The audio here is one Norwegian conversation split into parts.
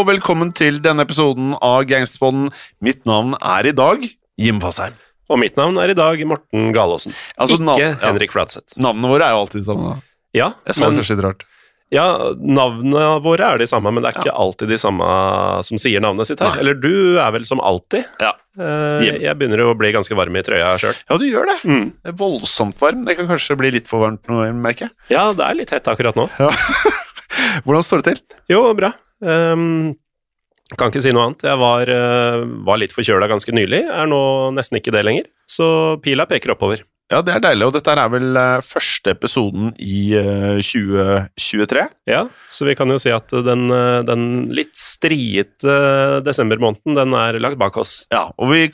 og velkommen til denne episoden av Gangsterpodden. Mitt navn er i dag Jim Fasheim. Og mitt navn er i dag Morten Galaasen. Altså, ikke navn- ja. Henrik Fladseth. Navnene våre er jo alltid de samme. da. Ja, Jeg sa men, kanskje litt rart. ja, navnene våre er de samme, men det er ikke alltid de samme som sier navnet sitt her. Nei. Eller du er vel som alltid. Ja. Eh, Jim. jeg begynner jo å bli ganske varm i trøya sjøl. ja, du gjør det. Mm. Det er voldsomt varm. Det kan kanskje bli litt for varmt nå, merker jeg. Ja, det er litt hett akkurat nå. Hvordan står det til? Jo, bra. Ehm, kan ikke si noe annet. Jeg var, eh, var litt forkjøla ganske nylig, er nå nesten ikke det lenger. Så pila peker oppover. Ja, det er deilig, og dette er vel eh, første episoden i eh, 2023. Ja, så vi kan jo si at den, eh, den litt striete desembermåneden, den er lagt bak oss. Ja, og vi,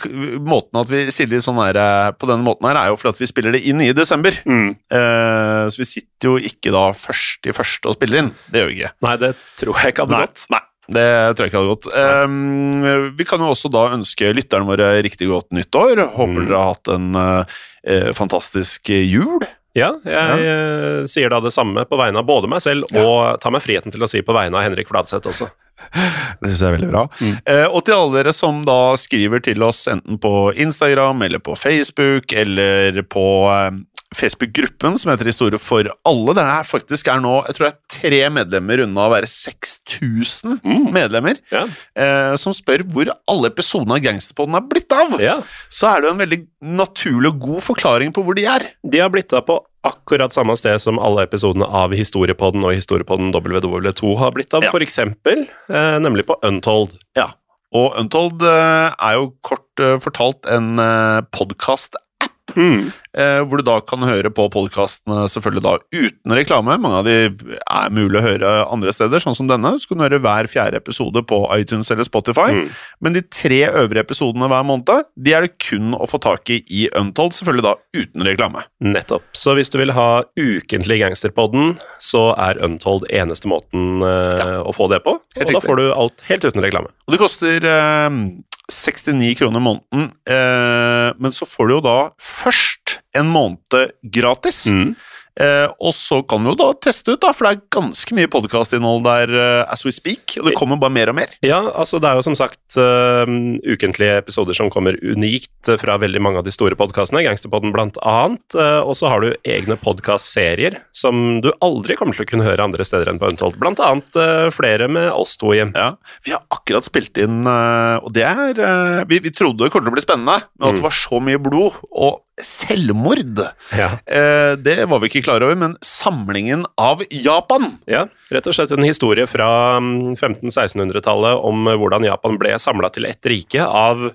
måten at vi sier det sånn her, eh, på denne måten her, er jo fordi at vi spiller det inn i desember. Mm. Eh, så vi sitter jo ikke da først i første og spiller inn. Det gjør vi ikke. Nei, det tror jeg ikke hadde gått. nei, det tror jeg ikke hadde gått. Um, vi kan jo også da ønske lytterne våre riktig godt nyttår. Håper Mm. dere har hatt en uh, fantastisk jul. Ja, jeg eh, sier da det samme på vegne av både meg selv og tar meg friheten til å si på vegne av Henrik Fladseth også. Det syns jeg er veldig bra. Eh, og til alle dere som da skriver til oss enten på Instagram eller på Facebook eller på eh, Facebook-gruppen som heter Historie for alle. Den er faktisk er nå jeg tror det er tre medlemmer unna å være 6000 medlemmer. Ja. eh, som spør hvor alle episodene av Gangsterpodden er blitt av. ja, Så er det jo en veldig naturlig og god forklaring på hvor de er. de har blitt av på akkurat samme sted som alle episodene av Historiepodden og Historiepodden WW2 har blitt av, Ja. eksempel, eh, nemlig på Untold. Ja. Og Untold eh, er jo kort eh, fortalt en uh, podkast-app. Mm. Eh, hvor du da kan høre på podkastene selvfølgelig da uten reklame. Mange av de er mulig å høre andre steder, sånn som denne. Så kan du høre hver fjerde episode på iTunes eller Spotify. Mm. Men de tre øvrige episodene hver måned, de er det kun å få tak i i Untold, selvfølgelig da uten reklame. Nettopp. Så hvis du vil ha ukentlig Gangsterpodden, så er Untold eneste måten eh, å få det på. Og da får du alt helt uten reklame. Og det koster eh, 69 kroner måneden, eh, men så får du jo da først en måned gratis. Mm. Eh, og så kan vi jo da teste ut, da, for det er ganske mye podkastinnhold der uh, as we speak, og det kommer bare mer og mer. Ja, altså det er jo som sagt uh, ukentlige episoder som kommer unikt fra veldig mange av de store podkastene, Gangsterpodden blant annet, Uh, og så har du egne podkastserier som du aldri kommer til å kunne høre andre steder enn på Untold, blant annet flere med oss to hjem. Ja, Vi har akkurat spilt inn, og det er vi, vi trodde det kom til å bli spennende, men at det var så mye blod og selvmord, Ja. det var vi ikke klar over. Men samlingen av Japan Ja, rett og slett en historie fra mm, 1500-1600-tallet om eh, hvordan Japan ble samla til ett rike av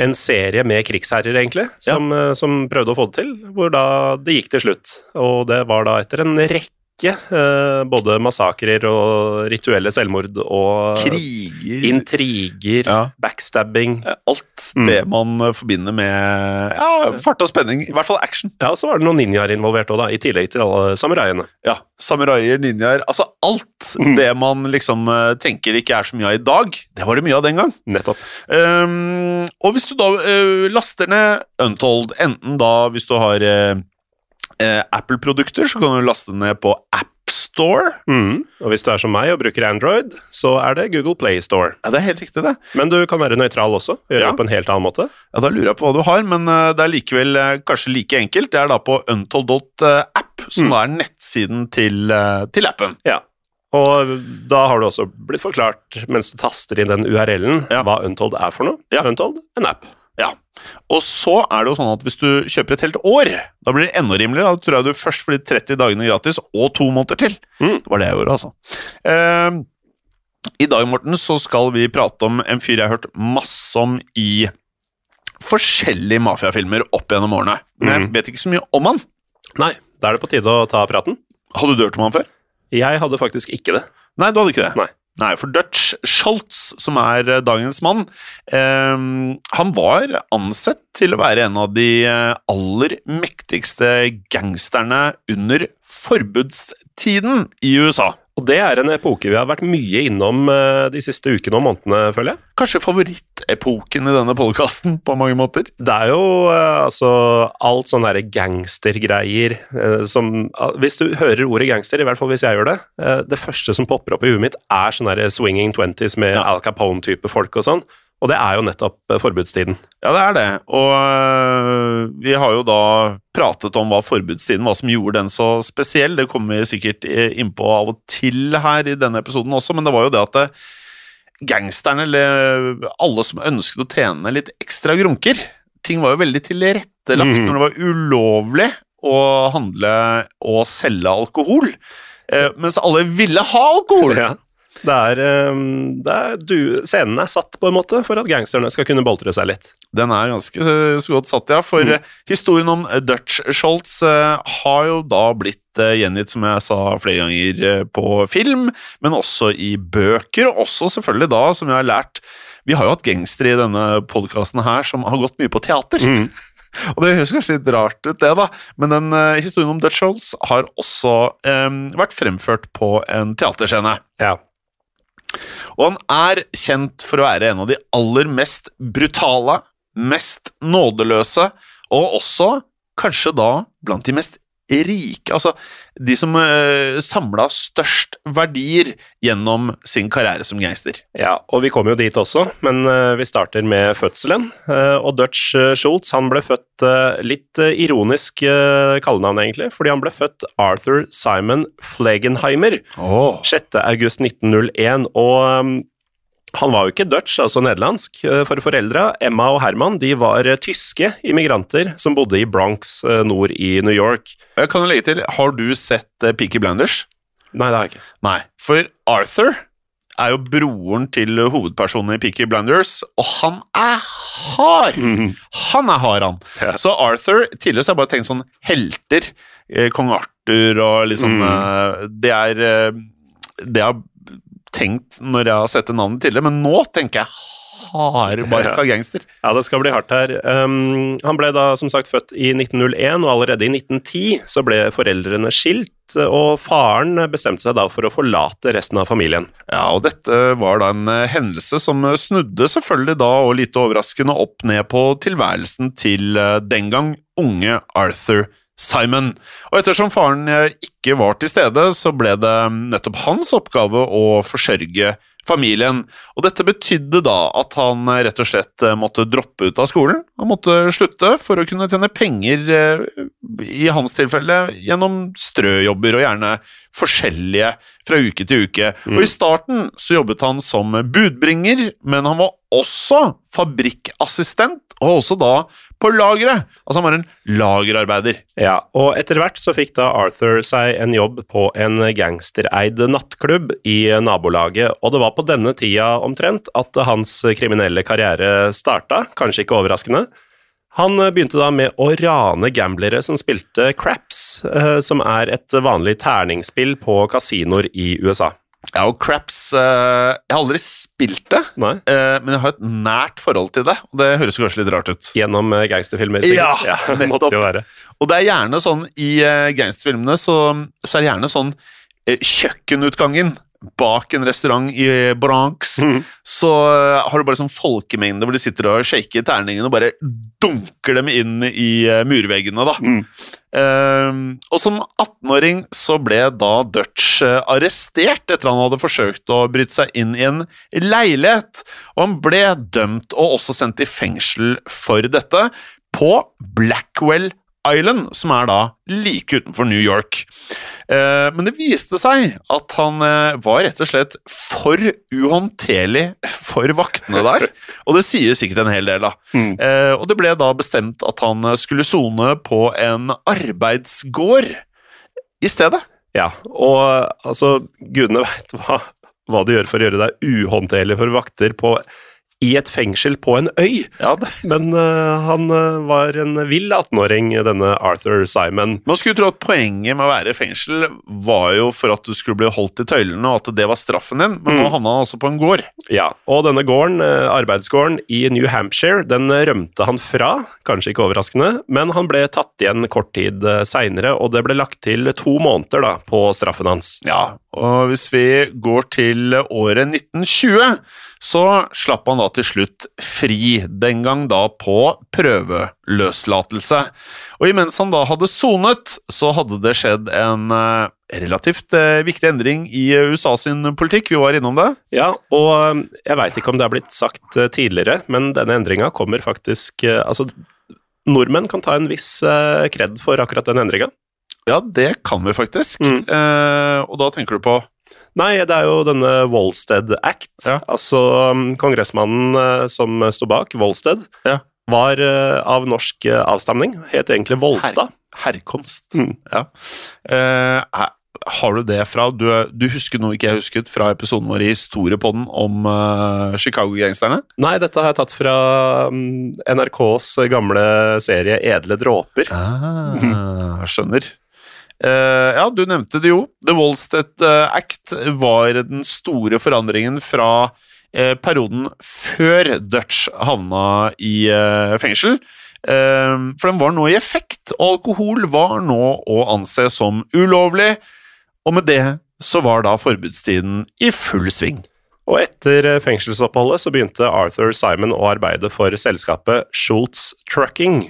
en serie med krigsherrer, egentlig, som, ja. som prøvde å få det til, hvor da det gikk til slutt. Og det var da etter en rekke rekke eh, både massakrer og rituelle selvmord og Kriger intriger, Ja. backstabbing. Alt det man eh, forbinder med ja, fart og spenning. I hvert fall action. Ja, og så var det noen ninjaer involvert òg, i tillegg til alle samuraiene. Ja, Samuraier, ninjaer Altså alt det man liksom eh, tenker ikke er så mye av i dag, det var det mye av den gang. Nettopp. Um, og hvis du da uh, laster ned Untold, enten da hvis du har eh, eh, Apple-produkter, så kan du laste ned på AppStore. Mm. Og hvis du er som meg og bruker Android, så er det Google Play Store. Ja, det er helt riktig, det. Men du kan være nøytral også, gjøre Ja. det på en helt annen måte. Ja, Da lurer jeg på hva du har, men eh, det er likevel eh, kanskje like enkelt. Det er da på untold.app, som Mm. da er nettsiden til, eh, til appen. Ja. Og da har du også blitt forklart, mens du taster inn den URL-en, Ja. hva Untold er for noe. Ja. Untold, en app. Og så er det jo sånn at hvis du kjøper et helt år, da blir det enda rimeligere. Da tror jeg du først får de 30 dagene gratis, og to måneder til. Mm. Det var det jeg gjorde, altså. Eh, I dag, Morten, så skal vi prate om en fyr jeg har hørt masse om i forskjellige mafiafilmer opp gjennom årene. Men jeg Mm. vet ikke så mye om han. Nei, da er det på tide å ta praten. Hadde du hørt om han før? Jeg hadde faktisk ikke det. Nei, du hadde ikke det? Nei. Nei, for Dutch Schultz, som er eh, dagens mann, eh, han var ansett til å være en av de eh, aller mektigste gangsterne under forbudstiden i USA. Og det er en epoke vi har vært mye innom eh, de siste ukene og månedene, føler jeg. Kanskje favorittepoken i denne podkasten, på mange måter. Det er jo eh, altså alt sånne her gangstergreier eh, som ah, Hvis du hører ordet gangster, i hvert fall hvis jeg gjør det, det første som popper opp i huet mitt, er sånne swinging twenties med Ja. Al Capone-type folk og sånn. Og det er jo nettopp eh, forbudstiden. Ja, det er det. Og øh, vi har jo da pratet om hva forbudstiden, hva som gjorde den så spesiell. Det kommer vi sikkert eh, innpå av og til her i denne episoden også, men det var jo det at det, gangsterne, eller alle som ønsket å tjene litt ekstra grunker Ting var jo veldig tilrettelagt mm. når det var ulovlig å handle og selge alkohol. Eh, mens alle ville ha alkohol! Ja. Det er, eh, det er du, Scenen er satt på en måte for at gangsterne skal kunne boltre seg litt. Den er ganske eh, så godt satt, ja. For Mm. eh, historien om eh, Dutch Schultz eh, har jo da blitt gjengitt, som jeg sa flere ganger, på film, men også i bøker, og også selvfølgelig da, som vi har lært Vi har jo hatt gangstere i denne podkasten her som har gått mye på teater. Mm. Og det høres kanskje litt rart ut, det, da, men den uh, historien om Dutch Schultz har også um, vært fremført på en teaterscene. Ja. Og han er kjent for å være en av de aller mest brutale, mest nådeløse, og også kanskje da blant de mest rike Altså de som uh, samla størst verdier gjennom sin karriere som gangster. Ja, og vi kommer jo dit også, men uh, vi starter med fødselen. Uh, og Dutch eh, Schultz han ble født eh, litt eh, ironisk eh, kallenavn, egentlig, fordi han ble født Arthur Simon Flegenheimer Oh. 6. august 1901, og um, han var jo ikke Dutch, altså nederlandsk, eh, for foreldra. Emma og Herman de var eh, tyske immigranter som bodde i Bronx eh, nord i New York. Jeg kan jo legge til, har du sett Peaky Blinders? Nei, det har jeg ikke. Nei, for Arthur er jo broren til hovedpersonen i Peaky Blinders, og han er hard! Han er hard, han. Ja. Så Arthur Tidligere så har jeg bare tenkt sånn helter. Kong Arthur og liksom Mm. Det er Det har tenkt når jeg har sett det navnet tidligere, men nå tenker jeg hardbarka gangster. Ja, det skal bli hardt her. Um, han ble da som sagt født i 1901, og allerede i 1910 så ble foreldrene skilt, og faren bestemte seg da for å forlate resten av familien. Ja, og dette var da en eh, hendelse som snudde selvfølgelig da, og lite overraskende, opp ned på tilværelsen til eh, den gang unge Arthur Simon. Og ettersom faren eh, ikke var til stede, så ble det nettopp hans oppgave å forsørge familien. Og dette betydde da at han eh, rett og slett eh, måtte droppe ut av skolen. Han måtte slutte for å kunne tjene penger, i hans tilfelle, gjennom strøjobber og gjerne forskjellige fra uke til uke. Og i starten så jobbet han som budbringer, men han var også fabrikkassistent, og også da på lageret. Altså han var en lagerarbeider. Ja, og etter hvert så fikk da Arthur seg en jobb på en gangstereid nattklubb i nabolaget, og det var på denne tida omtrent at hans kriminelle karriere starta, kanskje ikke overraskende. Han begynte da med å rane gamblere som spilte craps, eh, som er et vanlig terningspill på kasinoer i USA. Ja, og craps uh, Jeg har aldri spilt det, Nei. Uh, men jeg har et nært forhold til det. Og det høres kanskje litt rart ut. Gjennom uh, gangsterfilmer, Ja, ja det nettopp. Og det er gjerne sånn i gangsterfilmene så, så er det gjerne sånn kjøkkenutgangen bak en restaurant i Bronx, så eh, har du bare sånn folkemengde hvor de sitter og shaker terningene og bare dunker dem inn i murveggene, da. Eh, og som 18-åring så ble da Dutch eh, arrestert etter han hadde forsøkt å bryte seg inn i en leilighet, og han ble dømt og også sendt i fengsel for dette på Blackwell Island, som er da like utenfor New York. Eh, men det viste seg at han eh, var rett og slett for uhåndterlig for vaktene der, og det sier sikkert en hel del, da. Eh, og det ble da bestemt at han skulle sone på en arbeidsgård i stedet. Ja, og altså, gudene veit hva, hva de gjør for å gjøre deg uhåndterlig for vakter på, i et fengsel på en øy. Ja. Men uh, han eh, var en vill 18-åring, denne Arthur Simon. Man skulle tro at poenget med å være i fengsel var jo for at du skulle bli holdt i tøylene, og at det var straffen din, men nå havna han altså på en gård. Ja, og denne gården, eh, arbeidsgården i New Hampshire, den rømte han fra, kanskje ikke overraskende, men han ble tatt igjen kort tid seinere, og det ble lagt til to måneder da, på straffen hans. Ja, og hvis vi går til året 1920, så slapp han da til slutt fri, den gang da på prøveløslatelse. Og imens han da hadde sonet, så hadde det skjedd en eh, relativt eh, viktig endring i USA sin politikk, vi var innom det. Ja, og eh, jeg veit ikke om det har blitt sagt tidligere, men denne endringa kommer faktisk Altså, nordmenn kan ta en viss kred for akkurat den endringa. Ja, det kan vi faktisk. Mm. Eh, og da tenker du på Nei, det er jo denne Volstead Act. Ja. Altså, um, kongressmannen eh, som sto bak, Volstead, Ja. var eh, av norsk eh, avstamning. Het egentlig Volstad. herkomst. Mm. Ja. Eh, har du det fra du, du husker noe ikke jeg husket fra episoden vår i Historiepodden om uh, Chicago-gangsterne? Nei, dette har jeg tatt fra um, NRKs gamle serie Edle dråper. Ah, skjønner. Eh, ja, du nevnte det jo. The Volstead eh, Act var den store forandringen fra eh, perioden før Dutch havna i fengsel. For den var nå i effekt, og alkohol var nå å anse som ulovlig. Og med det så var da forbudstiden i full sving. Og etter fengselsoppholdet så begynte Arthur Simon å arbeide for selskapet Schultz Trucking.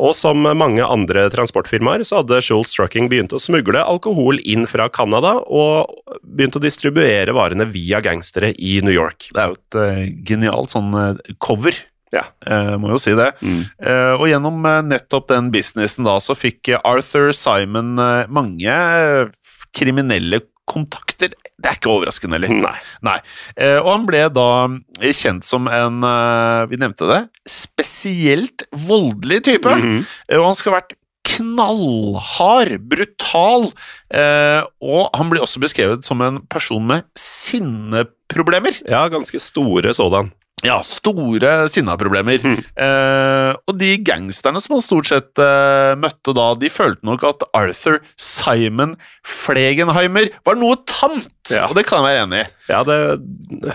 Og som mange andre transportfirmaer så hadde Schultz Trucking begynt å smugle alkohol inn fra Canada, og begynt å distribuere varene via gangstere i New York. Det er jo et uh, genialt sånn eh, cover. Ja. Eh, må jo si det. Eh, og gjennom nettopp den businessen da, så fikk Arthur Simon mange kriminelle kontakter. Det er ikke overraskende, eller? Nei. Nei. Eh, og han ble da kjent som en, eh, vi nevnte det, spesielt voldelig type. Eh, og han skal ha vært knallhard, brutal, eh, og han blir også beskrevet som en person med sinneproblemer. Ja, ganske store sådan. Ja, store sinnaproblemer. Eh, og de gangsterne som han stort sett eh, møtte da, de følte nok at Arthur Simon Flegenheimer var noe tamt, Ja. og det kan jeg være enig i. Ja, det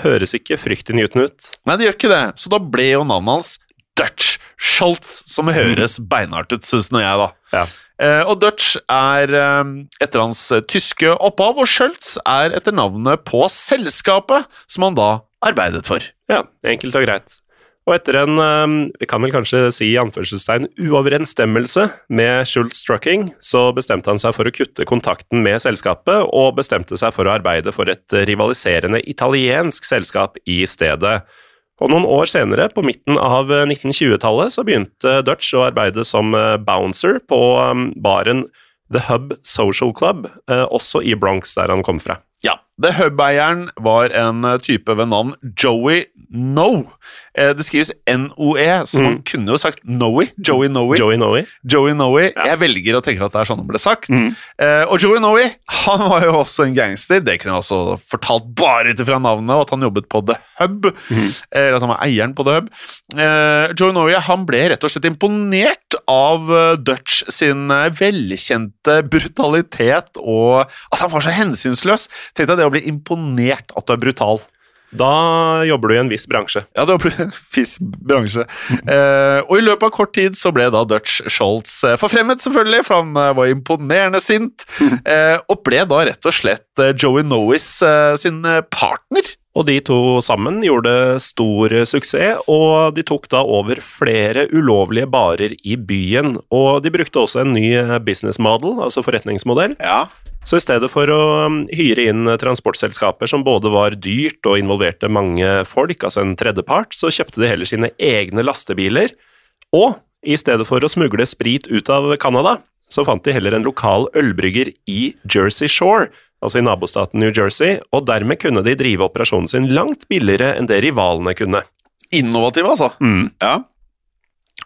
høres ikke fryktinngytende ut. Nei, det gjør ikke det, så da ble jo navnet hans Dutch Schultz, som høres beinhardt ut, syns nå jeg, da. Ja. Eh, og Dutch er eh, etter hans eh, tyske opphav, og Schultz er etter navnet på selskapet som han da arbeidet for. Ja, enkelt og greit. Og etter en, eh, vi kan vel kanskje si i anførselstegn, uoverensstemmelse med Schultz Trucking, så bestemte han seg for å kutte kontakten med selskapet, og bestemte seg for å arbeide for et rivaliserende italiensk selskap i stedet. Og noen år senere, på midten av 1920-tallet, så begynte Dutch å arbeide som eh, bouncer på eh, baren The Hub Social Club, eh, også i Bronx, der han kom fra. Ja, The Hub-eieren var en eh, type ved navn Joey No. Eh, det skrives N-O-E, så man kunne jo sagt Noe. Joey Noe. Mm. Joey Noe. Joey Noe. Jeg velger å tenke at det er sånn det ble sagt. Eh, og Joey Noe han var jo også en gangster. Det kunne jeg også fortalt bare ut fra navnet, og at han jobbet på The Hub. Eller at han var eieren på The Hub. Eh, Joey Noe han ble rett og slett imponert av Dutch sin velkjente brutalitet og at han var så hensynsløs. Tenkte jeg det å bli imponert at du er brutal. Da jobber du i en viss bransje. Ja, det var en viss bransje. Eh, og i løpet av kort tid så ble da Dutch Scholz eh, forfremmet, selvfølgelig, for han eh, var imponerende sint, eh, og ble da rett og slett eh, Joey Nois eh, sin partner. Og de to sammen gjorde stor suksess, og de tok da over flere ulovlige barer i byen. Og de brukte også en ny business model, altså forretningsmodell. Ja. Så i stedet for å um, hyre inn transportselskaper som både var dyrt og involverte mange folk, altså en tredjepart, så kjøpte de heller sine egne lastebiler. Og i stedet for å smugle sprit ut av Canada, så fant de heller en lokal ølbrygger i Jersey Shore, altså i nabostaten New Jersey, og dermed kunne de drive operasjonen sin langt billigere enn det rivalene kunne. Innovative, altså. Ja.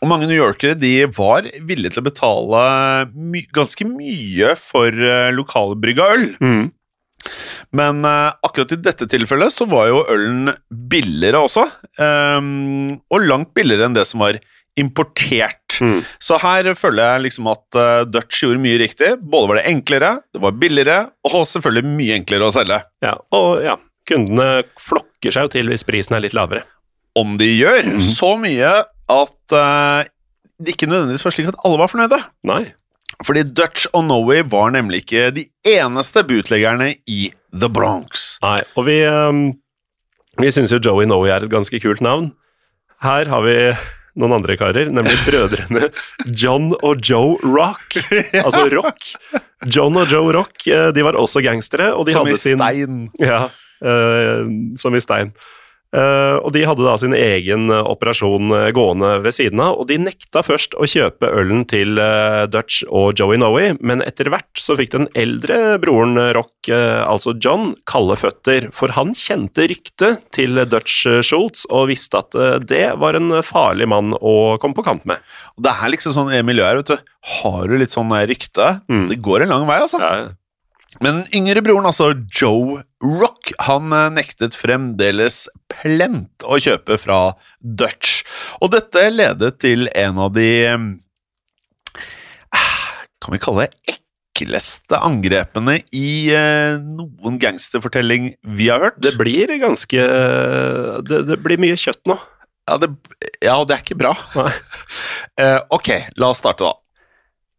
Og mange newyorkere de var villige til å betale my ganske mye for uh, lokalbrygga øl. Men uh, akkurat i dette tilfellet så var jo ølen billigere også, Um, og langt billigere enn det som var importert. Så her føler jeg liksom at uh, Dutch gjorde mye riktig. Både var det enklere, det var billigere, og selvfølgelig mye enklere å selge. Ja, og ja, kundene flokker seg jo til hvis prisen er litt lavere. Om de gjør så mye at uh, det ikke nødvendigvis var slik at alle var fornøyde. Nei. Fordi Dutch og Norway var nemlig ikke de eneste bootleggerne i The Bronx. Nei, og vi, um, vi syns jo Joey Noe er et ganske kult navn. Her har vi noen andre karer, nemlig brødrene John og Joe Rock. Altså Rock. John og Joe Rock eh, de var også gangstere. Og de Som i stein. sin. Ja, uh, som i stein. Eh, og de hadde da sin egen eh, operasjon eh, gående ved siden av, og de nekta først å kjøpe ølen til Dutch og Joey Noe, men etter hvert så fikk den eldre broren Rock, altså John, kalde føtter, for han kjente ryktet til Dutch Schultz og visste at det var en farlig mann å komme på kant med. Det er liksom sånn i miljøet her, vet du. Har du litt sånn rykte? Mm. Det går en lang vei, altså. Ja, Men den yngre broren, altså Joe Rock, han eh, nektet fremdeles plent å kjøpe fra Dutch. Og dette ledet til en av de eh, Kan vi kalle det ekleste angrepene i eh, noen gangsterfortelling vi har hørt? Det blir ganske Det, det blir mye kjøtt nå. Ja, det, ja, det er ikke bra. Ok, la oss starte, da.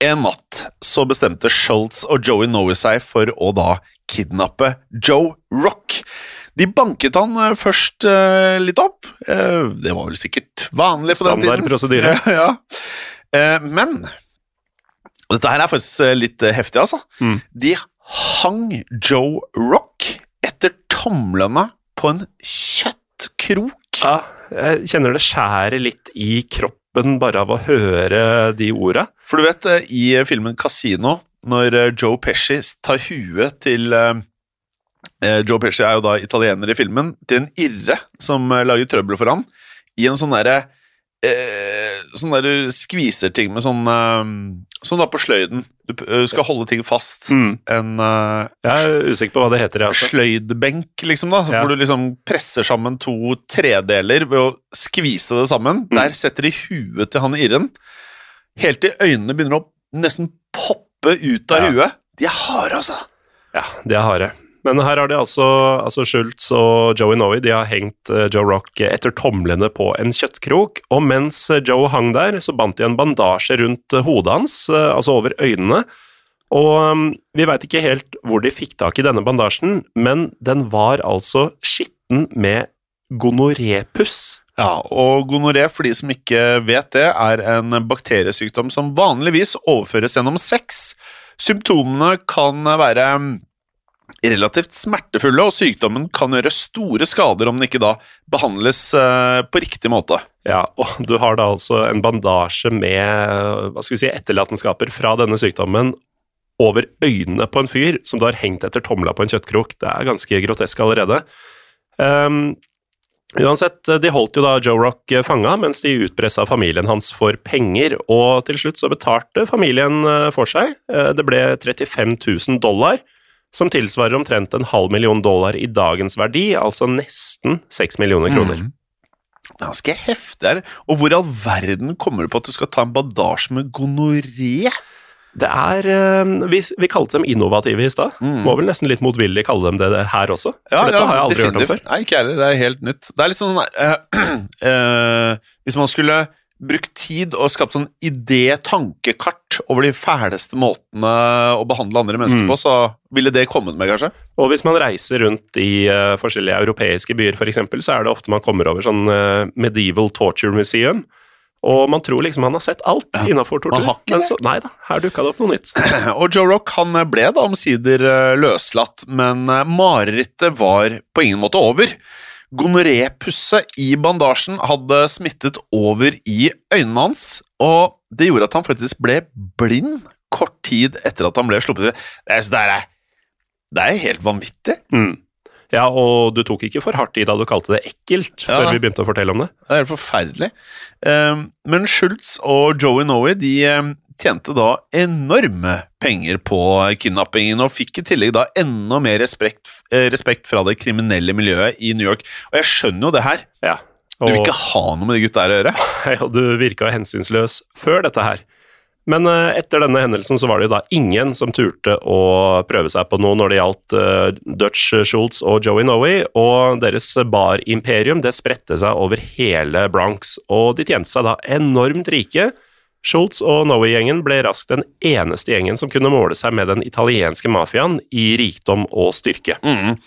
En natt så bestemte Schultz og Joey Noe seg for å da kidnappe Joe Rock. De banket han eh, først eh, litt opp. Eh, det var vel sikkert vanlig på den tiden. Standard prosedyre. ja. Eh, men og dette her er faktisk eh, litt eh, heftig, altså. Mm. De hang Joe Rock etter tomlene på en kjøttkrok. Ja, jeg kjenner det skjærer litt i kroppen bare av å høre de orda. For du vet, eh, i filmen Casino, når eh, Joe Pesci tar huet til eh, Joe Pesci er jo da italiener i filmen, til en irre som lager trøbbel for han, i en sånn derre eh, Sånn der du skviser ting med sånn eh, Som da på sløyden. Du eh, skal holde ting fast. Mm. En eh, Jeg er usikker på hva det heter. jeg, Altså. sløydbenk, liksom, da. Ja. Hvor du liksom presser sammen to tredeler ved å skvise det sammen. Mm. Der setter de huet til han irren. Helt til øynene begynner å nesten poppe ut av Ja. huet. De er harde, altså. Ja, de er harde. Men her har de altså, altså Schultz og Joey Noe de har hengt eh, Joe Rock etter tomlene på en kjøttkrok, og mens eh, Joe hang der, så bandt de en bandasje rundt eh, hodet hans, altså over øynene. Og um, vi veit ikke helt hvor de fikk tak i denne bandasjen, men den var altså skitten med gonorépuss. Ja, og gonoré, for de som ikke vet det, er en bakteriesykdom som vanligvis overføres gjennom sex. Symptomene kan være relativt smertefulle, og sykdommen kan gjøre store skader om den ikke da behandles eh, på riktig måte. Ja, og du har da altså en bandasje med hva skal vi si, etterlatenskaper fra denne sykdommen over øynene på en fyr som du har hengt etter tomla på en kjøttkrok. Det er ganske grotesk allerede. Um, uansett, de holdt jo da Joe Rock fanga mens de utpressa familien hans for penger, og til slutt så betalte familien eh, for seg. Eh, Det ble 35 000 dollar, som tilsvarer omtrent en halv million dollar i dagens verdi, altså nesten seks millioner kroner. Det er ganske heftig her. Og hvor i all verden kommer du på at du skal ta en bandasje med gonoré? Det er eh, Vi, vi kalte dem innovative i stad. Må vel nesten litt motvillig kalle dem det her også. For dette har jeg aldri hørt om før. Nei, ikke heller. Det er helt nytt. Det er litt sånn uh, uh, Hvis man skulle brukt tid og skapt sånn idé-tankekart over de fæleste måtene å behandle andre mennesker Mm. på, så ville det kommet med, kanskje? Og hvis man reiser rundt i uh, forskjellige europeiske byer, for eksempel, så er det ofte man kommer over sånn uh, medieval torture museum. Og man tror liksom han har sett alt tortur. man har ikke Men så, nei da, her dukka det opp noe nytt. Og Joe Rock han ble da omsider eh, løslatt, men eh, marerittet var på ingen måte over. Gonorépusset i bandasjen hadde smittet over i øynene hans, og det gjorde at han faktisk ble blind kort tid etter at han ble sluppet fri. Det er, det er, det er helt vanvittig. Mm. Ja, og du tok ikke for hardt i da du kalte det ekkelt, Ja. før vi begynte å fortelle om det. Det er helt forferdelig. Eh, Men Schultz og Joey Noe de eh, tjente da enorme penger på kidnappingen, og fikk i tillegg da enda mer respekt, eh, respekt fra det kriminelle miljøet i New York. Og jeg skjønner jo det her. Ja. Du vil ikke ha noe med de gutta her å gjøre. Ja, du virka hensynsløs før dette her. Men eh, etter denne hendelsen så var det jo da ingen som turte å prøve seg på noe når det gjaldt eh, Dutch Schultz og Joey Noe, og deres barimperium det spredte seg over hele Bronx, og de tjente seg da enormt rike. Schultz og Noe-gjengen ble raskt den eneste gjengen som kunne måle seg med den italienske mafiaen i rikdom og styrke. Mm.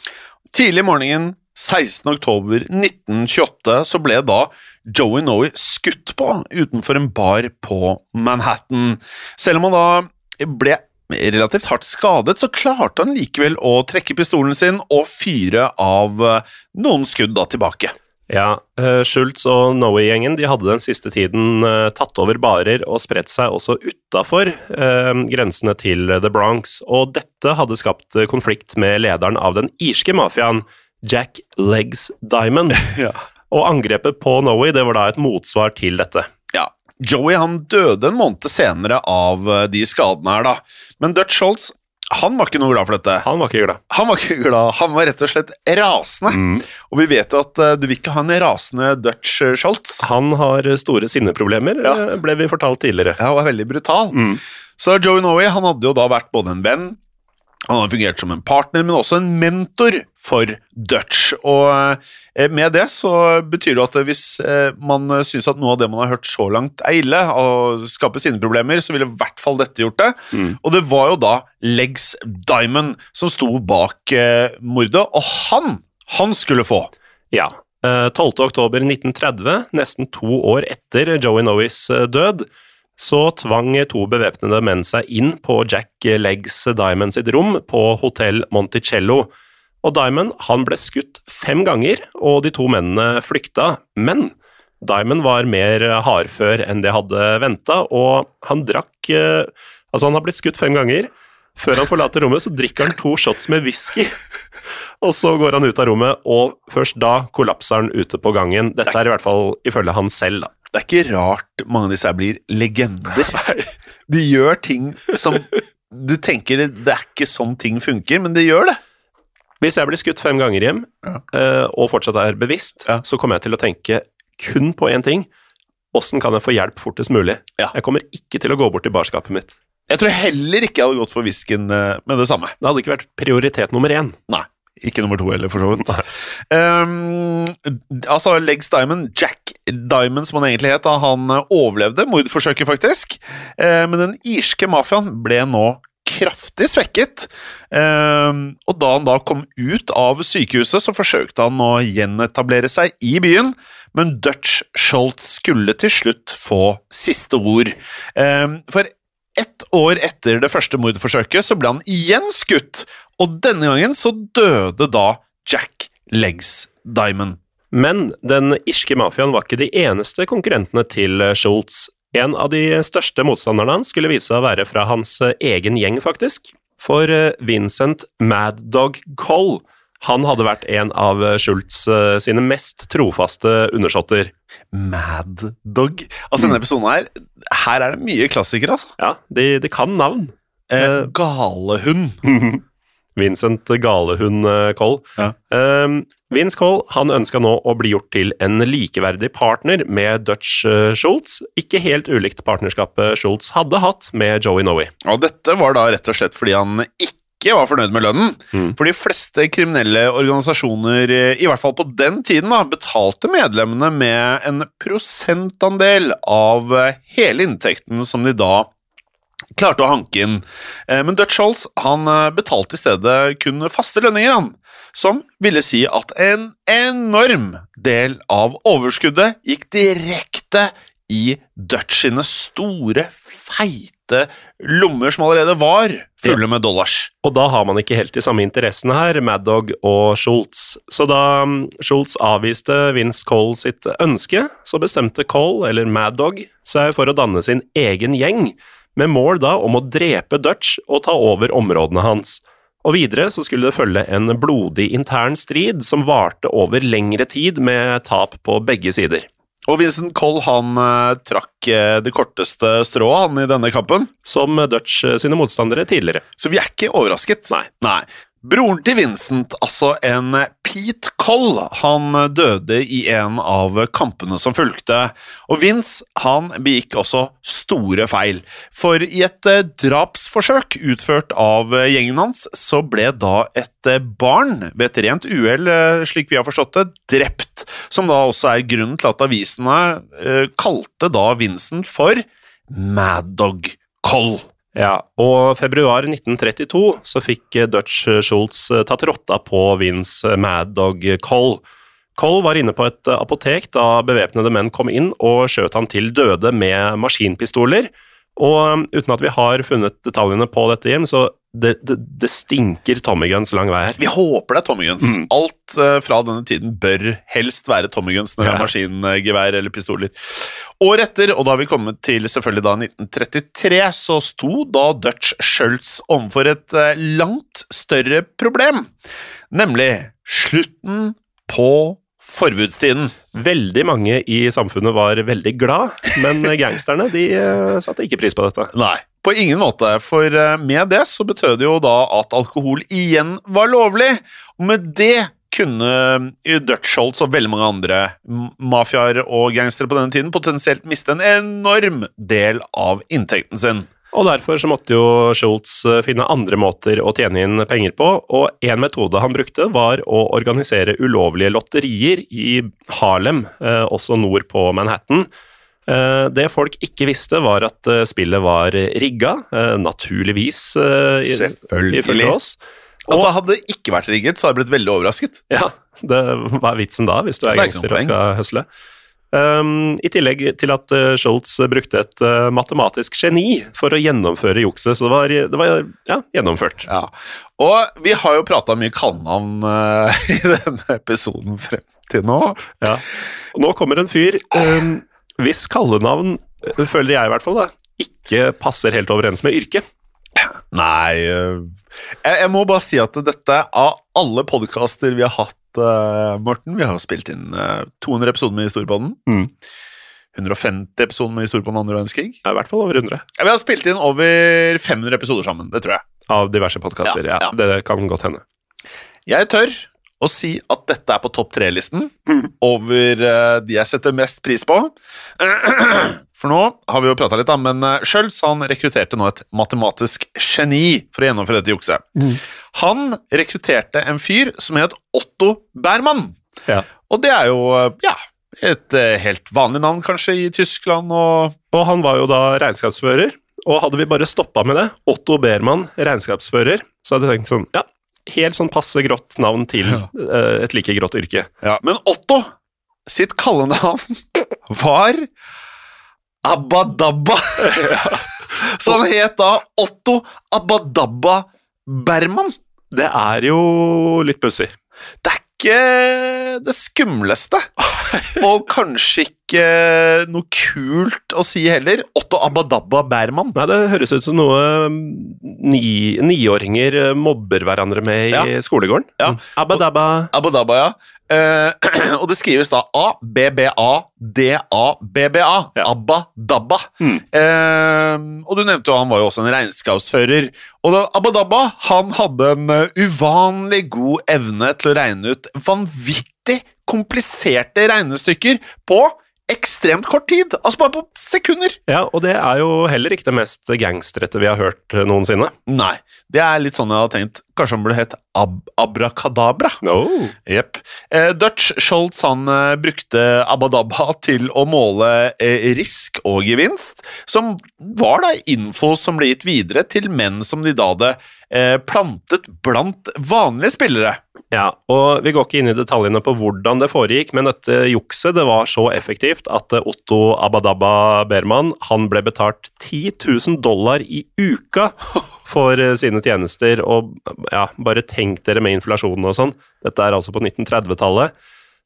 Tidlig morgenen 16. oktober 1928 så ble da Joey Noe skutt på utenfor en bar på Manhattan. Selv om han da ble relativt hardt skadet, så klarte han likevel å trekke pistolen sin og fyre av eh, noen skudd da tilbake. Ja, eh, Schultz og Noe-gjengen de hadde den siste tiden eh, tatt over barer og spredt seg også utafor eh, grensene til The Bronx, og dette hadde skapt konflikt med lederen av den irske mafiaen, Jack Legs Diamond. Ja. Og angrepet på Noe det var da et motsvar til dette. Ja, Joey han døde en måned senere av de skadene her da, men Dutch Schultz han var ikke noe glad for dette. Han var ikke glad. Han var ikke glad, han var rett og slett rasende. Og vi vet jo at uh, du vil ikke ha en rasende Dutch eh, Schultz. Han har store sinneproblemer, Ja. eh, ble vi fortalt tidligere. Ja, og var veldig brutal. Så Joey Noe han hadde jo da vært både en venn, han har fungert som en partner, men også en mentor for Dutch. Og eh, med det så betyr det at hvis eh, man syns at noe av det man har hørt så langt er ille, og skaper sine problemer, så ville i hvert fall dette gjort det. Og det var jo da Legs Diamond som sto bak eh, mordet, og han, han skulle få. Ja. eh, 12. oktober 1930, nesten to år etter Joey Noes eh, død, så tvang to bevæpnede menn seg inn på Jack Leggs Diamond sitt rom på hotell Monticello. Og Diamond han ble skutt fem ganger, og de to mennene flykta. Men Diamond var mer hardfør enn de hadde venta, og han drakk eh, Altså, han har blitt skutt fem ganger. Før han forlater rommet, så drikker han to shots med whisky. Og så går han ut av rommet, og først da kollapser han ute på gangen. Dette er i hvert fall ifølge han selv, da. Det er ikke rart mange av disse her blir legender. De gjør ting som du tenker det, det er ikke sånn ting funker, men det gjør det. Hvis jeg blir skutt fem ganger hjem, eh, og fortsatt er bevisst, Ja. så kommer jeg til å tenke kun på én ting. Åssen kan jeg få hjelp fortest mulig? Ja. Jeg kommer ikke til å gå bort til barskapet mitt. Jeg tror heller ikke jeg hadde gått for whiskyen eh, med det samme. Det hadde ikke vært prioritet nummer én. Nei. Ikke nummer to heller, for så vidt. Um, altså, Legs Diamond, Jack Diamond som han egentlig het, da han eh, overlevde mordforsøket, faktisk. Uh, men den irske mafiaen ble nå kraftig svekket. Um, og da han da kom ut av sykehuset, så forsøkte han å gjenetablere seg i byen, men Dutch Schultz skulle til slutt få siste ord. Um, for ett år etter det første mordforsøket så ble han igjen skutt, og denne gangen så døde da Jack Legs Diamond. Men den irske mafiaen var ikke de eneste konkurrentene til eh, Schultz. En av de største motstanderne hans skulle vise seg å være fra hans eh, egen gjeng, faktisk. For eh, Vincent Mad Dog Coll, han hadde vært en av Schultz sine mest trofaste undersåtter. Mad Dog. Altså, denne episoden her Her er det mye klassikere, altså. Ja, de, de kan navn. Eh, galehund. Vincent Galehund Koll. Ja. Um, Vince Koll han ønska nå å bli gjort til en likeverdig partner med Dutch eh, Schultz, ikke helt ulikt partnerskapet Schultz hadde hatt med Joey Noe. Og dette var da rett og slett fordi han ikke var fornøyd med lønnen. Mm. For de fleste kriminelle organisasjoner, eh, i hvert fall på den tiden, da, betalte medlemmene med en prosentandel av eh, hele inntekten som de da klarte å hanke inn. Eh, Men Dutch han eh, betalte i stedet kun faste lønninger, han. Som ville si at en enorm del av overskuddet gikk direkte i Dutch sine store, feite lommer som allerede var fulle med dollars. Og da har man ikke helt de samme interessene her, Mad Dog og Schultz. Så da mm, Schultz avviste Vince Cole sitt ønske, så bestemte Cole, eller Mad Dog, seg for å danne sin egen gjeng, med mål da om å drepe Dutch og ta over områdene hans. Og videre så skulle det følge en blodig intern strid som varte over lengre tid med tap på begge sider. Og Vincent Coll han eh, trakk eh, det korteste strået han i denne kampen, Som Dutch eh, sine motstandere tidligere. så vi er ikke overrasket. Nei. Nei. Broren til Vincent, altså en Pete Coll, han døde i en av kampene som fulgte. Og Vince han begikk også store feil, for i et eh, drapsforsøk utført av eh, gjengen hans, så ble da et eh, barn ved et rent uhell, slik vi har forstått det, drept. Som da også er grunnen til at avisene kalte da Vincent for Mad Dog Coll. Ja, og februar 1932 så fikk eh, Dutch Schultz eh, tatt rotta på Vince Mad Dog Coll. Coll var inne på et eh, apotek da bevæpnede menn kom inn og skjøt han til døde med maskinpistoler. Og uten at vi har funnet detaljene på dette Jim, så det, det, det stinker Tommy Guns lang vei her. Vi håper det er Tommy Guns. Alt uh, fra denne tiden bør helst være Tommy Guns når det er maskingevær eller pistoler. Året etter, og da har vi kommet til selvfølgelig da 1933, så sto da Dutch Schultz overfor et uh, langt større problem, nemlig slutten på forbudstiden. Veldig mange i samfunnet var veldig glad, men gangsterne de eh, satte ikke pris på dette. Nei, på ingen måte, for eh, med det så betød det jo da at alkohol igjen var lovlig, og med det kunne eh, Dutch og veldig mange andre mafiaer og gangstere på denne tiden potensielt miste en enorm del av inntekten sin. Og derfor så måtte jo Schultz eh, finne andre måter å tjene inn penger på, og en metode han brukte var å organisere ulovlige lotterier i Harlem, også nord på Manhattan. Eh, Det folk ikke visste var at eh, spillet var rigga, eh, naturligvis, ifølge oss. Altså, hadde det ikke vært rigget, så hadde jeg blitt veldig overrasket. Ja, det, hva er vitsen da, hvis du er er gangster og skal høsle? Um, I tillegg til at uh, Scholz brukte et uh, matematisk geni for å gjennomføre jukset, så det var, det var ja, gjennomført. Ja. Og vi har jo prata mye kallenavn uh, i denne episoden frem til nå. Ja. Og nå kommer en fyr um, hvis kallenavn, uh, føler jeg i hvert fall, da, ikke passer helt overens med yrket. Nei eh, jeg, jeg må bare si at dette av alle podkaster vi har hatt, uh, Morten Vi har spilt inn uh, 200 episoder med Historiepodden. Mm. 150 episoder med Historiepodden andre verdenskrig. Ja, I hvert fall over 100 Ja, vi har spilt inn over 500 episoder sammen, det tror jeg. av diverse podkaster. Ja, Ja, ja. Det kan godt hende. Jeg tør å si at dette er på topp tre-listen over eh, de jeg setter mest pris på. For nå har vi jo prata litt, da, men uh, Schjølz han rekrutterte nå et matematisk geni for å gjennomføre dette jukset. Han rekrutterte en fyr som het Otto Bermann. Ja. Og det er jo eh, ja, et eh, helt vanlig navn kanskje i Tyskland og Og han var jo da regnskapsfører, og hadde vi bare stoppa med det, Otto Behrmann, regnskapsfører, så hadde jeg tenkt sånn, ja, helt sånn passe grått navn til eh, et like grått yrke. Ja, men Otto sitt kallenavn var Abadabba. Så han het da Otto Abadabba Berman. Det er jo litt pussig. Det er ikke det skumleste, og kanskje ikke noe kult å si heller. Otto Abadabba Bærmann. Nei, det høres ut som noe mm, ni, niåringer eh, mobber hverandre med i Ja. skolegården. Ja. Abadabba. Abba dabba. Abadabba, ja. Eh, og det skrives da A-B-B-A-D-A-B-B-A. Ja. Abba Dabba. Mm. Eh, og du nevnte jo han var jo også en regnskapsfører. Og da, Abba Dabba han hadde en eh, uvanlig god evne til å regne ut vanvittig kompliserte regnestykker på ekstremt kort tid. Altså bare på sekunder. Ja, og det er jo heller ikke det mest gangsterete vi har hørt noensinne. Nei, det er litt sånn jeg har tenkt. Kanskje han burde hett Ab Abrakadabra. Oh. Yep. Eh, Dutch Schultz han eh, brukte Abadabba til å måle eh, risk og gevinst, som var da info som ble gitt videre til menn som de da hadde eh, plantet blant vanlige spillere. Ja, og vi går ikke inn i detaljene på hvordan det foregikk, men dette jukset det var så effektivt at eh, Otto Abadabba Berman han ble betalt 10 000 dollar i uka for eh, sine tjenester, og ja, bare tenk dere med inflasjonen og sånn. Dette er altså på 1930-tallet.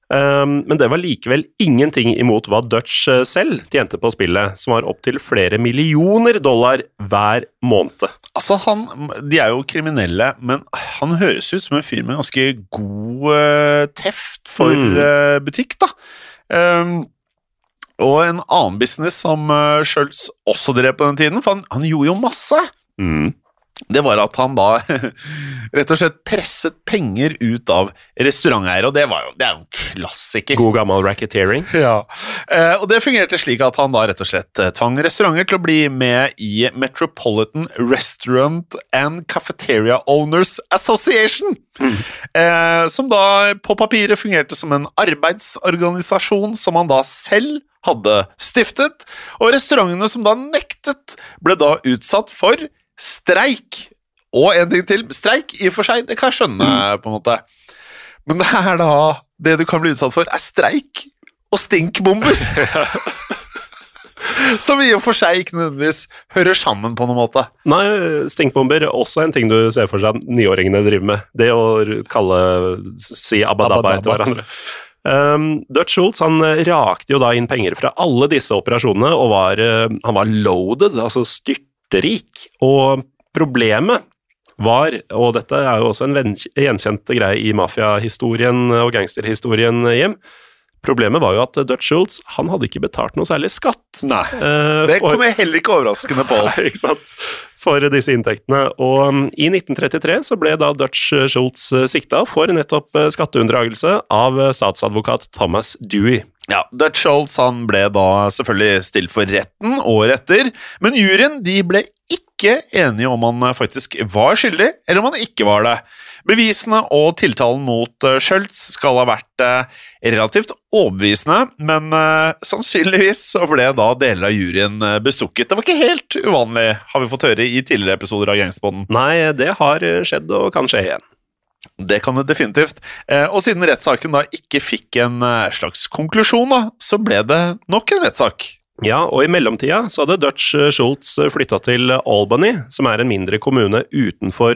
Um, men det var likevel ingenting imot hva Dutch eh, selv tjente på spillet, som var opptil flere millioner dollar hver måned. Altså, han, De er jo kriminelle, men han høres ut som en fyr med ganske god uh, teft for Mm. uh, butikk, da. Um, og en annen business som uh, Schultz også drev på den tiden, for han, han gjorde jo masse. Mm. Det var at han da rett og slett presset penger ut av restauranteiere, og det, var jo, det er jo en klassiker. God gammel racketeering. Ja, eh, og det fungerte slik at han da rett og slett eh, tvang restauranter til å bli med i Metropolitan Restaurant and Cafeteria Owners Association, eh, som da på papiret fungerte som en arbeidsorganisasjon som han da selv hadde stiftet, og restaurantene som da nektet, ble da utsatt for streik. Og en ting til, streik i og for seg, det kan jeg skjønne, på en måte. Men det er da Det du kan bli utsatt for, er streik og stinkbomber. Som i og for seg ikke nødvendigvis hører sammen på noen måte. Nei, stinkbomber er også en ting du ser for seg at niåringene driver med. Det å kalle si abadabba etter hverandre. Um, Dutch Schultz han eh, rakte jo da inn penger fra alle disse operasjonene, og var, eh, han var loaded, altså styrterik. Og problemet var, og dette er jo også en gjenkjent greie i mafiahistorien og gangsterhistorien, Jim, problemet var jo at Dutch Schultz han hadde ikke betalt noe særlig skatt. Nei. eh, Det for- kommer heller ikke overraskende på oss. Nei, ikke sant? For disse inntektene. Og um, i 1933 så ble da Dutch uh, Schultz uh, sikta for nettopp uh, skatteunndragelse av uh, statsadvokat Thomas Dewey. Ja, Dutch Schultz han ble da selvfølgelig stilt for retten året etter, men juryen de ble ikke enige om han faktisk var skyldig, eller om han ikke var det. Bevisene og tiltalen mot eh, Schultz skal ha vært eh, relativt overbevisende, men eh, sannsynligvis så ble da deler av juryen eh, bestukket. Det var ikke helt uvanlig, har vi fått høre i tidligere episoder av Gangsterbonden. Nei, det har skjedd og kan skje igjen. Det kan det definitivt. Eh, og siden rettssaken da ikke fikk en eh, slags konklusjon, da, så ble det nok en rettssak. Ja, og i mellomtida så hadde Dutch uh, Schultz flytta til Albany, som er en mindre kommune utenfor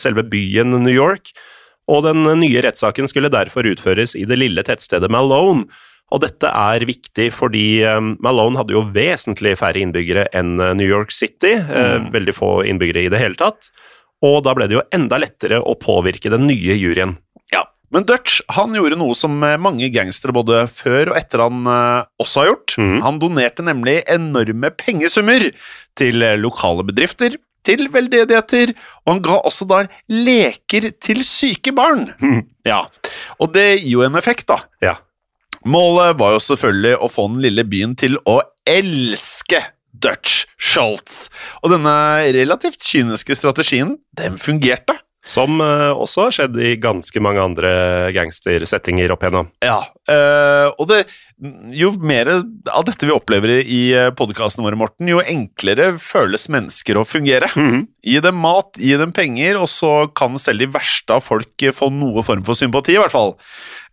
selve byen New York, og den nye rettssaken skulle derfor utføres i det lille tettstedet Malone. Og dette er viktig fordi Malone hadde jo vesentlig færre innbyggere enn New York City, mm. veldig få innbyggere i det hele tatt, og da ble det jo enda lettere å påvirke den nye juryen. Ja, Men Dutch han gjorde noe som eh, mange gangstere både før og etter han eh, også har gjort. Mm. Han donerte nemlig enorme pengesummer til eh, lokale bedrifter, til veldedigheter, og han ga også da leker til syke barn. Ja, Og det gir jo en effekt, da. Ja. Målet var jo selvfølgelig å få den lille byen til å elske Dutch Schultz. Og denne relativt kyniske strategien, den fungerte. Som eh, også har skjedd i ganske mange andre gangstersettinger opp igjennom. Ja, eh, og det, jo mer av dette vi opplever i podkastene våre, Morten, jo enklere føles mennesker å fungere. Gi dem mat, gi dem penger, og så kan selv de verste av folk få noe form for sympati, i hvert fall.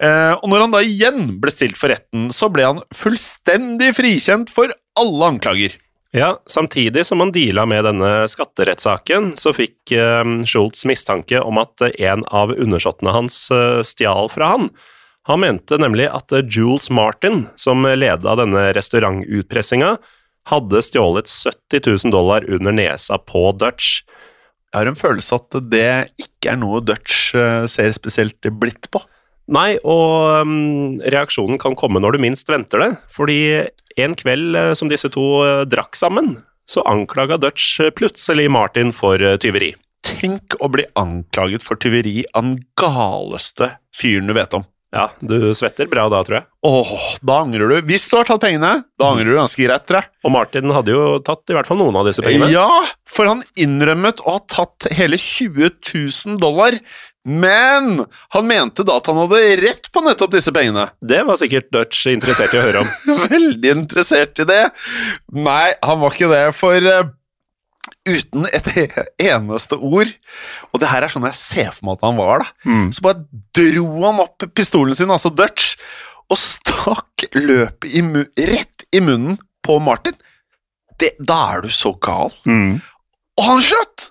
Eh, og når han da igjen ble stilt for retten, så ble han fullstendig frikjent for alle anklager. Ja, Samtidig som han deala med denne skatterettssaken, så fikk eh, Schultz mistanke om at en av undersåttene hans eh, stjal fra han. Han mente nemlig at eh, Jules Martin, som leda denne restaurantutpressinga, hadde stjålet 70 000 dollar under nesa på Dutch. Jeg har en følelse at det ikke er noe Dutch eh, ser spesielt blidt på. Nei, og um, reaksjonen kan komme når du minst venter det. Fordi en kveld eh, som disse to eh, drakk sammen, så anklaga Dutch eh, plutselig Martin for tyveri. Tenk å bli anklaget for tyveri av den galeste fyren du vet om. Ja, du svetter bra da, tror jeg. Åh, da angrer du. Hvis du har tatt pengene, da angrer du ganske greit, tror jeg. Og Martin hadde jo tatt i hvert fall noen av disse pengene. Ja, for han innrømmet å ha tatt hele 20 000 dollar, men han mente da at han hadde rett på nettopp disse pengene. Det var sikkert Dutch interessert i å høre om. Veldig interessert i det. Nei, han var ikke det, for eh, uten et eneste ord Og det her er sånn jeg ser for meg at han var, da. Så bare dro han opp pistolen sin, altså Dutch, og stakk løpet i rett i munnen på Martin. Det, da er du så gal. Og han skjøt!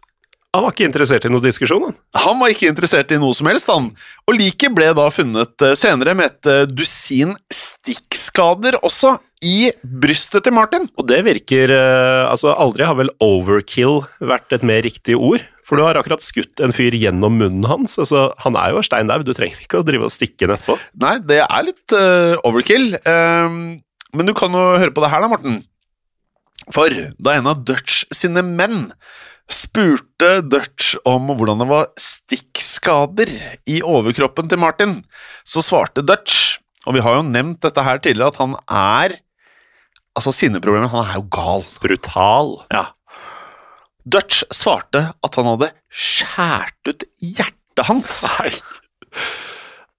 Han var ikke interessert i noen diskusjon, han. Han var ikke interessert i noe som helst, han. Og liket ble da funnet eh, senere med et eh, dusin stikkskader også i brystet til Martin. Og det virker eh, Altså, aldri har vel overkill vært et mer riktig ord. For du har akkurat skutt en fyr gjennom munnen hans. Altså, han er jo stein daud, du trenger ikke å drive og stikke ham etterpå. Nei, det er litt uh, overkill. Um, men du kan jo høre på det her da, Morten. For da en av Dutch sine menn spurte Dutch om hvordan det var stikkskader i overkroppen til Martin, så svarte Dutch, og vi har jo nevnt dette her tidligere, at han er Altså, sinneproblemet Han er jo gal. Brutal. Ja. Dutch svarte at han hadde skjært ut hjertet hans. Nei.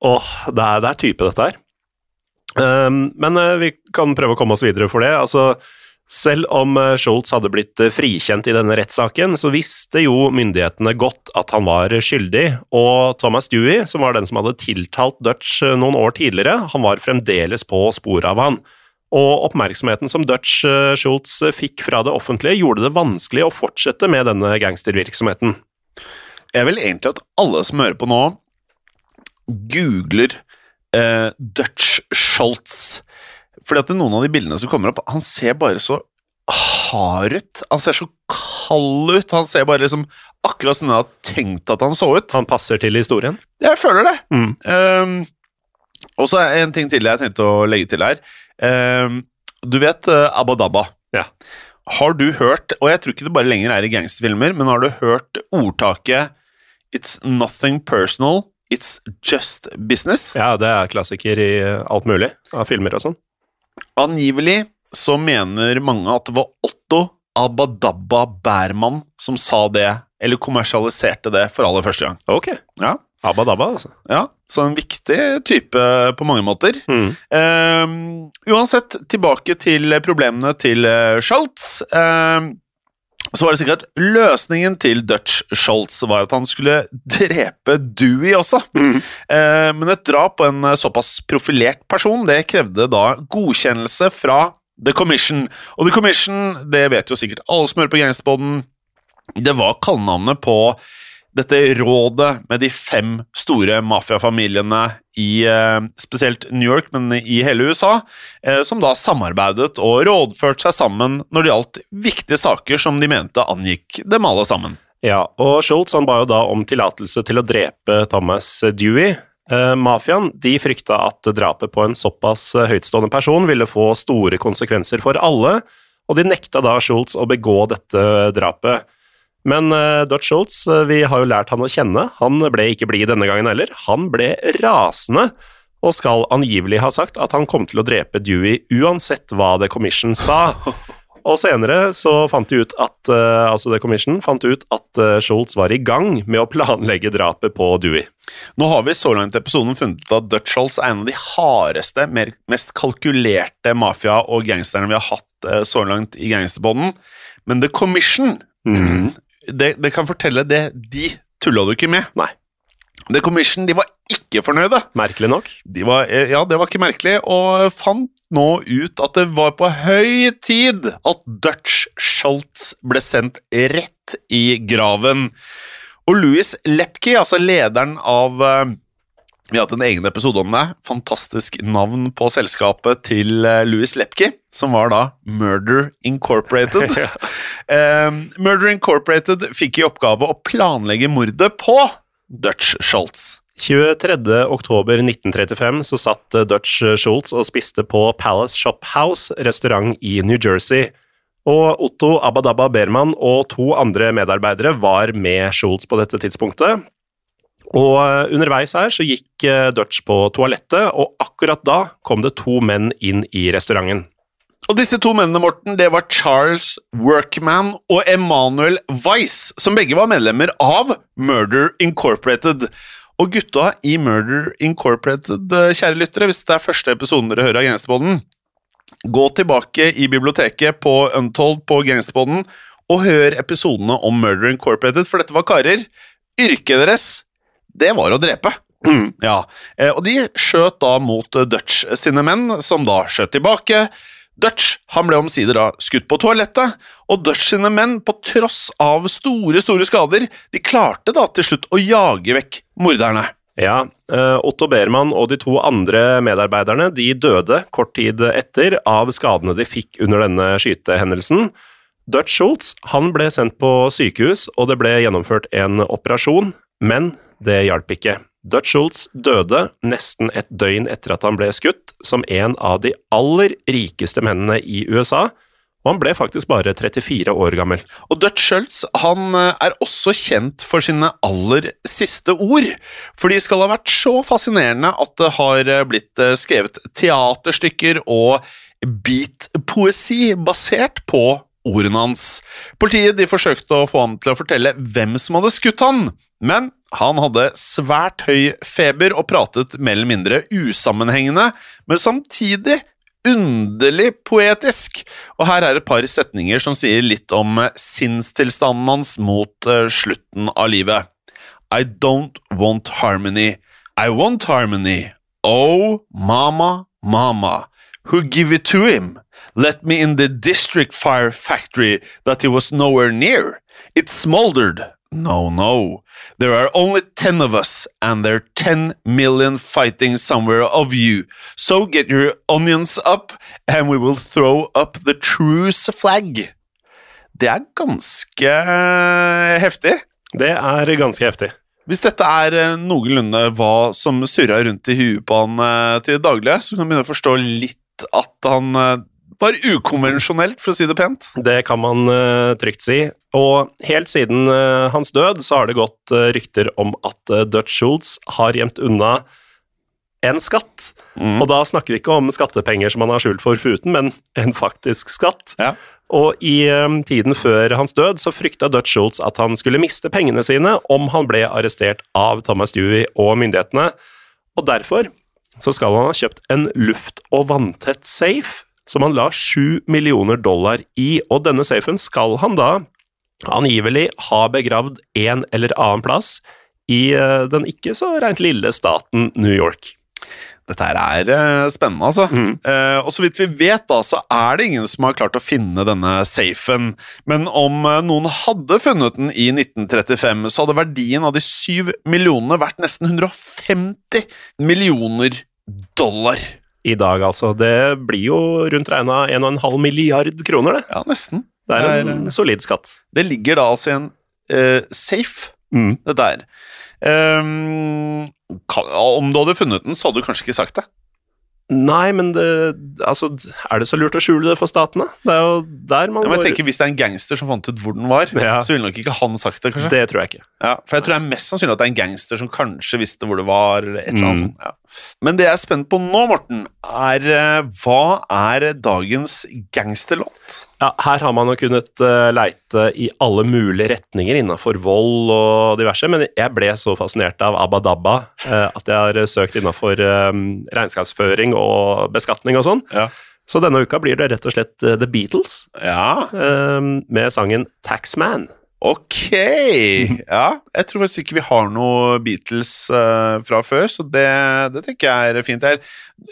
Åh, det er, det er type, dette her. Um, men uh, vi kan prøve å komme oss videre for det. Altså, selv om eh, Schultz hadde blitt eh, frikjent i denne rettssaken, så visste jo myndighetene godt at han var skyldig, og Thomas Dewey, som var den som hadde tiltalt Dutch eh, noen år tidligere, han var fremdeles på sporet av han. Og oppmerksomheten som Dutch Schultz fikk fra det offentlige, gjorde det vanskelig å fortsette med denne gangstervirksomheten. Jeg vil egentlig at alle som hører på nå, googler eh, Dutch Schultz. Fordi at noen av de bildene som kommer opp, han ser bare så hard ut. Han ser så kald ut. Han ser bare liksom akkurat som jeg hadde tenkt at han så ut. Han passer til historien. Jeg føler det. Mm. Um, og så en ting til jeg tenkte å legge til her. Um, du vet uh, Abba Dabba? Ja. Har du hørt, og jeg tror ikke det bare lenger er i gangsterfilmer, men har du hørt ordtaket It's nothing personal, it's just business? Ja, det er klassiker i eh, alt mulig av filmer og sånn. Angivelig så mener mange at det var Otto Abadabba Bærmann som sa det, eller kommersialiserte det for aller første gang. Ok. Ja, Abadabba, altså. ja så en viktig type på mange måter. Mm. Ehm, uansett, tilbake til problemene til uh, Schultz. Ehm, så var det sikkert løsningen til Dutch Schultz var at han skulle drepe Dewey også. Eh, men et drap på en eh, såpass profilert person, det krevde da godkjennelse fra The Commission. Og The Commission, det vet jo sikkert alle som hører på Gangsterboden, det var kallenavnet på dette rådet med de fem store mafiafamiliene i eh, spesielt New York, men i hele USA, eh, som da samarbeidet og rådførte seg sammen når det gjaldt viktige saker som de mente angikk dem alle sammen. Ja, og Schultz han ba jo da om tillatelse til å drepe Thomas Dewey. Eh, mafiaen de frykta at drapet på en såpass høytstående person ville få store konsekvenser for alle, og de nekta da Schultz å begå dette drapet. Men uh, Dutch Schultz, uh, vi har jo lært han å kjenne. Han ble ikke blid denne gangen heller. Han ble rasende, og skal angivelig ha sagt at han kom til å drepe Dewey uansett hva The Commission sa. Og senere så fant de ut at uh, altså The Commission fant ut at uh, Schultz var i gang med å planlegge drapet på Dewey. Nå har vi så langt i episoden funnet ut at Dutch Schultz er en av de hardeste, mer, mest kalkulerte mafia- og gangsterne vi har hatt uh, så langt i gangsterbånden. Men The Commission, det, det kan fortelle det, de tulla du ikke med. Nei. The Commission de var ikke fornøyde. Merkelig nok. De var, eh, ja, det var ikke merkelig, og fant nå ut at det var på høy tid at Dutch Schultz ble sendt rett i graven. Og Louis Lepke, altså lederen av eh, Vi har hatt en egen episode om det. Fantastisk navn på selskapet til eh, Louis Lepke, som var da Murder Incorporated. Eh, Murder Incorporated fikk i oppgave å planlegge mordet på Dutch Schultz. 23.10.1935 så satt eh, Dutch Schultz og spiste på Palace Shop House restaurant i New Jersey. Og Otto Abadabba Berman og to andre medarbeidere var med Schultz på dette tidspunktet. Og eh, underveis her så gikk eh, Dutch på toalettet, og akkurat da kom det to menn inn i restauranten. Og disse to mennene, Morten, det var Charles Workman og Emanuel Weiss, som begge var medlemmer av Murder Incorporated. Og gutta i Murder Incorporated, eh, kjære lyttere, hvis det er første episoden dere hører av Gangsterboden, gå tilbake i biblioteket på Untold på Gangsterboden og hør episodene om Murder Incorporated, for dette var karer. Yrket deres, det var å drepe. Ja, eh, og de skjøt da mot eh, Dutch sine menn, som da skjøt tilbake. Dutch han ble omsider da skutt på toalettet, og Dutch sine menn, på tross av store, store skader, de klarte da til slutt å jage vekk morderne. Ja, eh, Otto Berman og de to andre medarbeiderne de døde kort tid etter av skadene de fikk under denne skytehendelsen. Dutch Schultz han ble sendt på sykehus, og det ble gjennomført en operasjon, men det hjalp ikke. Dutch Schultz døde nesten et døgn etter at han ble skutt, som en av de aller rikeste mennene i USA, og han ble faktisk bare 34 år gammel. Og Dutch Schultz han eh, er også kjent for sine aller siste ord, for de skal ha vært så fascinerende at det har eh, blitt eh, skrevet teaterstykker og beat-poesi basert på ordene hans. Politiet de forsøkte å få ham til å fortelle hvem som hadde skutt han, men han hadde svært høy feber og pratet mer eller mindre usammenhengende, men samtidig underlig poetisk. Og her er et par setninger som sier litt om sinnstilstanden hans mot eh, slutten av livet. I don't want harmony. I want harmony. Oh, mama, mama, who give it to him? Let me in the district fire factory that he was nowhere near. It smoldered. No, no. There are only ten of us, and there are ten million fighting somewhere of you. So get your onions up, and we will throw up the truce flag. Det er ganske heftig. Det er ganske heftig. Hvis dette er eh, noenlunde hva som surra rundt i huet på han eh, til daglig, så kan du begynne å forstå litt at han eh, var ukonvensjonelt, for å si det pent. Det kan man uh, trygt si. Og helt siden uh, hans død så har det gått uh, rykter om at Dutch Schultz har gjemt unna en skatt. Og da snakker vi ikke om skattepenger som han har skjult for futen, men en faktisk skatt. Ja. Og i tiden før hans død så frykta Dutch Schultz at han skulle miste pengene sine om han ble arrestert av Thomas Dewey og myndighetene. Og derfor så skal han ha kjøpt en luft- og vanntett safe som han la sju millioner dollar i, og denne safen skal han da angivelig ha begravd en eller annen plass i eh, den ikke så rent lille staten New York. Dette her er eh, spennende, altså. Eh, og så vidt vi vet, da, så er det ingen som har klart å finne denne safen. Men om noen hadde funnet den i 1935, så hadde verdien av de syv millionene vært nesten 150 millioner dollar. I dag, altså. Det blir jo rundt regna 1,5 milliard kroner, det. Ja, nesten. Det er Det er, en solid skatt. Det ligger da altså i en uh, safe, Mm. det der. Um, kan, om du hadde funnet den, så hadde du kanskje ikke sagt det. Nei, men det Altså, er det så lurt å skjule det for staten, da? Det er jo der man Ja, men jeg tenker Hvis det er en gangster som fant ut hvor den var, Ja. så ville nok ikke han sagt det, kanskje. Det tror jeg ikke. Ja, for jeg tror det er mest sannsynlig at det er en gangster som kanskje visste hvor det var. eller et eller annet Mm. sånt. Ja. Men det jeg er spent på nå, Morten, er eh, hva er dagens gangsterlåt? Ja, her har man jo kunnet eh, leite i alle mulige retninger innenfor vold og diverse, men jeg ble så fascinert av Abba Dabba eh, at jeg har søkt innenfor eh, regnskapsføring og beskatning og sånn. Ja. Så denne uka blir det rett og slett eh, The Beatles Ja, eh, med sangen Taxman. ok. Ja, jeg tror faktisk ikke vi har noe Beatles eh, fra før, så det, det tenker jeg er fint. Jeg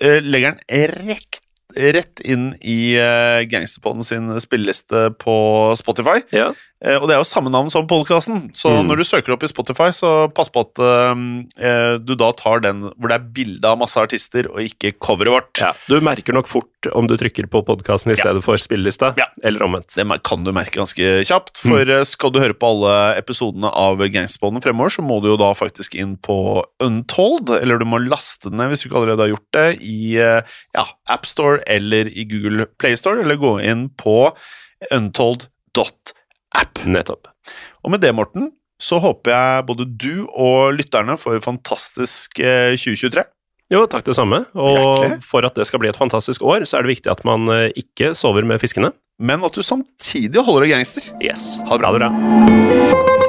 eh, legger den rett, rett inn i uh, Gangsterpodden sin spilleliste på Spotify. Ja. Eh, og det er jo samme navn som podkasten, så Mm. når du søker opp i Spotify, så pass på at eh, du da tar den hvor det er bilde av masse artister, og ikke coveret vårt. Ja, du merker nok fort om du trykker på podkasten i Ja. stedet for spillelista, Ja. eller omvendt. Det kan du merke ganske kjapt, for mm. skal du høre på alle episodene av Gangsterpodden fremover, så må du jo da faktisk inn på Untold, eller du må laste ned hvis du ikke allerede har gjort det, i ja, AppStore eller i Google Playstore, eller gå inn på untold.app. Nettopp. Og med det, Morten, så håper jeg både du og lytterne får fantastisk eh, 2023. Jo, takk det samme. Og Hjertelig. for at det skal bli et fantastisk år, så er det viktig at man eh, ikke sover med fiskene. Men at du samtidig holder deg gangster. Yes. Ha det bra, dere.